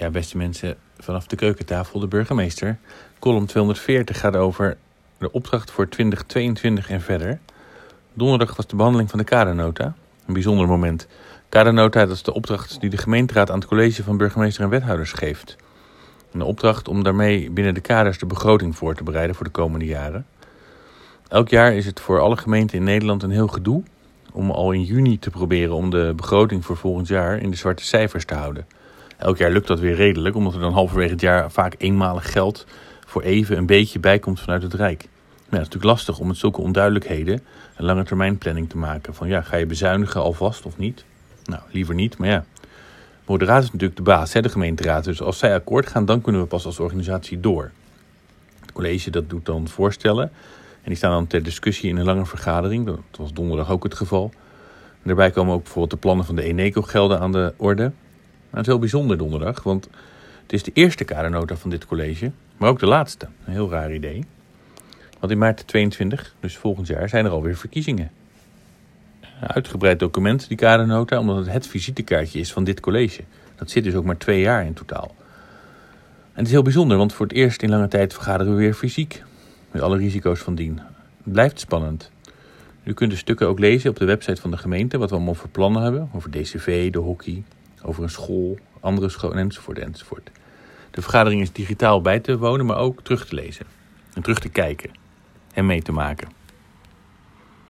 Ja, beste mensen, vanaf de keukentafel de burgemeester. Column 240 gaat over de opdracht voor 2022 en verder. Donderdag was de behandeling van de kadernota. Een bijzonder moment. Kadernota dat is de opdracht die de gemeenteraad aan het college van burgemeester en wethouders geeft. Een opdracht om daarmee binnen de kaders de begroting voor te bereiden voor de komende jaren. Elk jaar is het voor alle gemeenten in Nederland een heel gedoe om al in juni te proberen om de begroting voor volgend jaar in de zwarte cijfers te houden. Elk jaar lukt dat weer redelijk, omdat er dan halverwege het jaar vaak eenmalig geld voor even een beetje bijkomt vanuit het Rijk. Maar het is natuurlijk lastig om met zulke onduidelijkheden een lange termijn planning te maken. Van ja, ga je bezuinigen alvast of niet? Nou, liever niet, maar ja. de raad is natuurlijk de baas, de gemeenteraad. Dus als zij akkoord gaan, dan kunnen we pas als organisatie door. Het college dat doet dan voorstellen. En die staan dan ter discussie in een lange vergadering. Dat was donderdag ook het geval. Daarbij komen ook bijvoorbeeld de plannen van de Eneco-gelden aan de orde. Maar het is heel bijzonder donderdag, want het is de eerste kadernota van dit college, maar ook de laatste. Een heel raar idee. Want in maart 22, dus volgend jaar, zijn er alweer verkiezingen. Een uitgebreid document, die kadernota, omdat het het visitekaartje is van dit college. Dat zit dus ook maar twee jaar in totaal. En het is heel bijzonder, want voor het eerst in lange tijd vergaderen we weer fysiek. Met alle risico's van dien. Het blijft spannend. U kunt de stukken ook lezen op de website van de gemeente, wat we allemaal voor plannen hebben. Over DCV, de hockey, over een school, andere scholen enzovoort enzovoort. De vergadering is digitaal bij te wonen, maar ook terug te lezen en terug te kijken en mee te maken.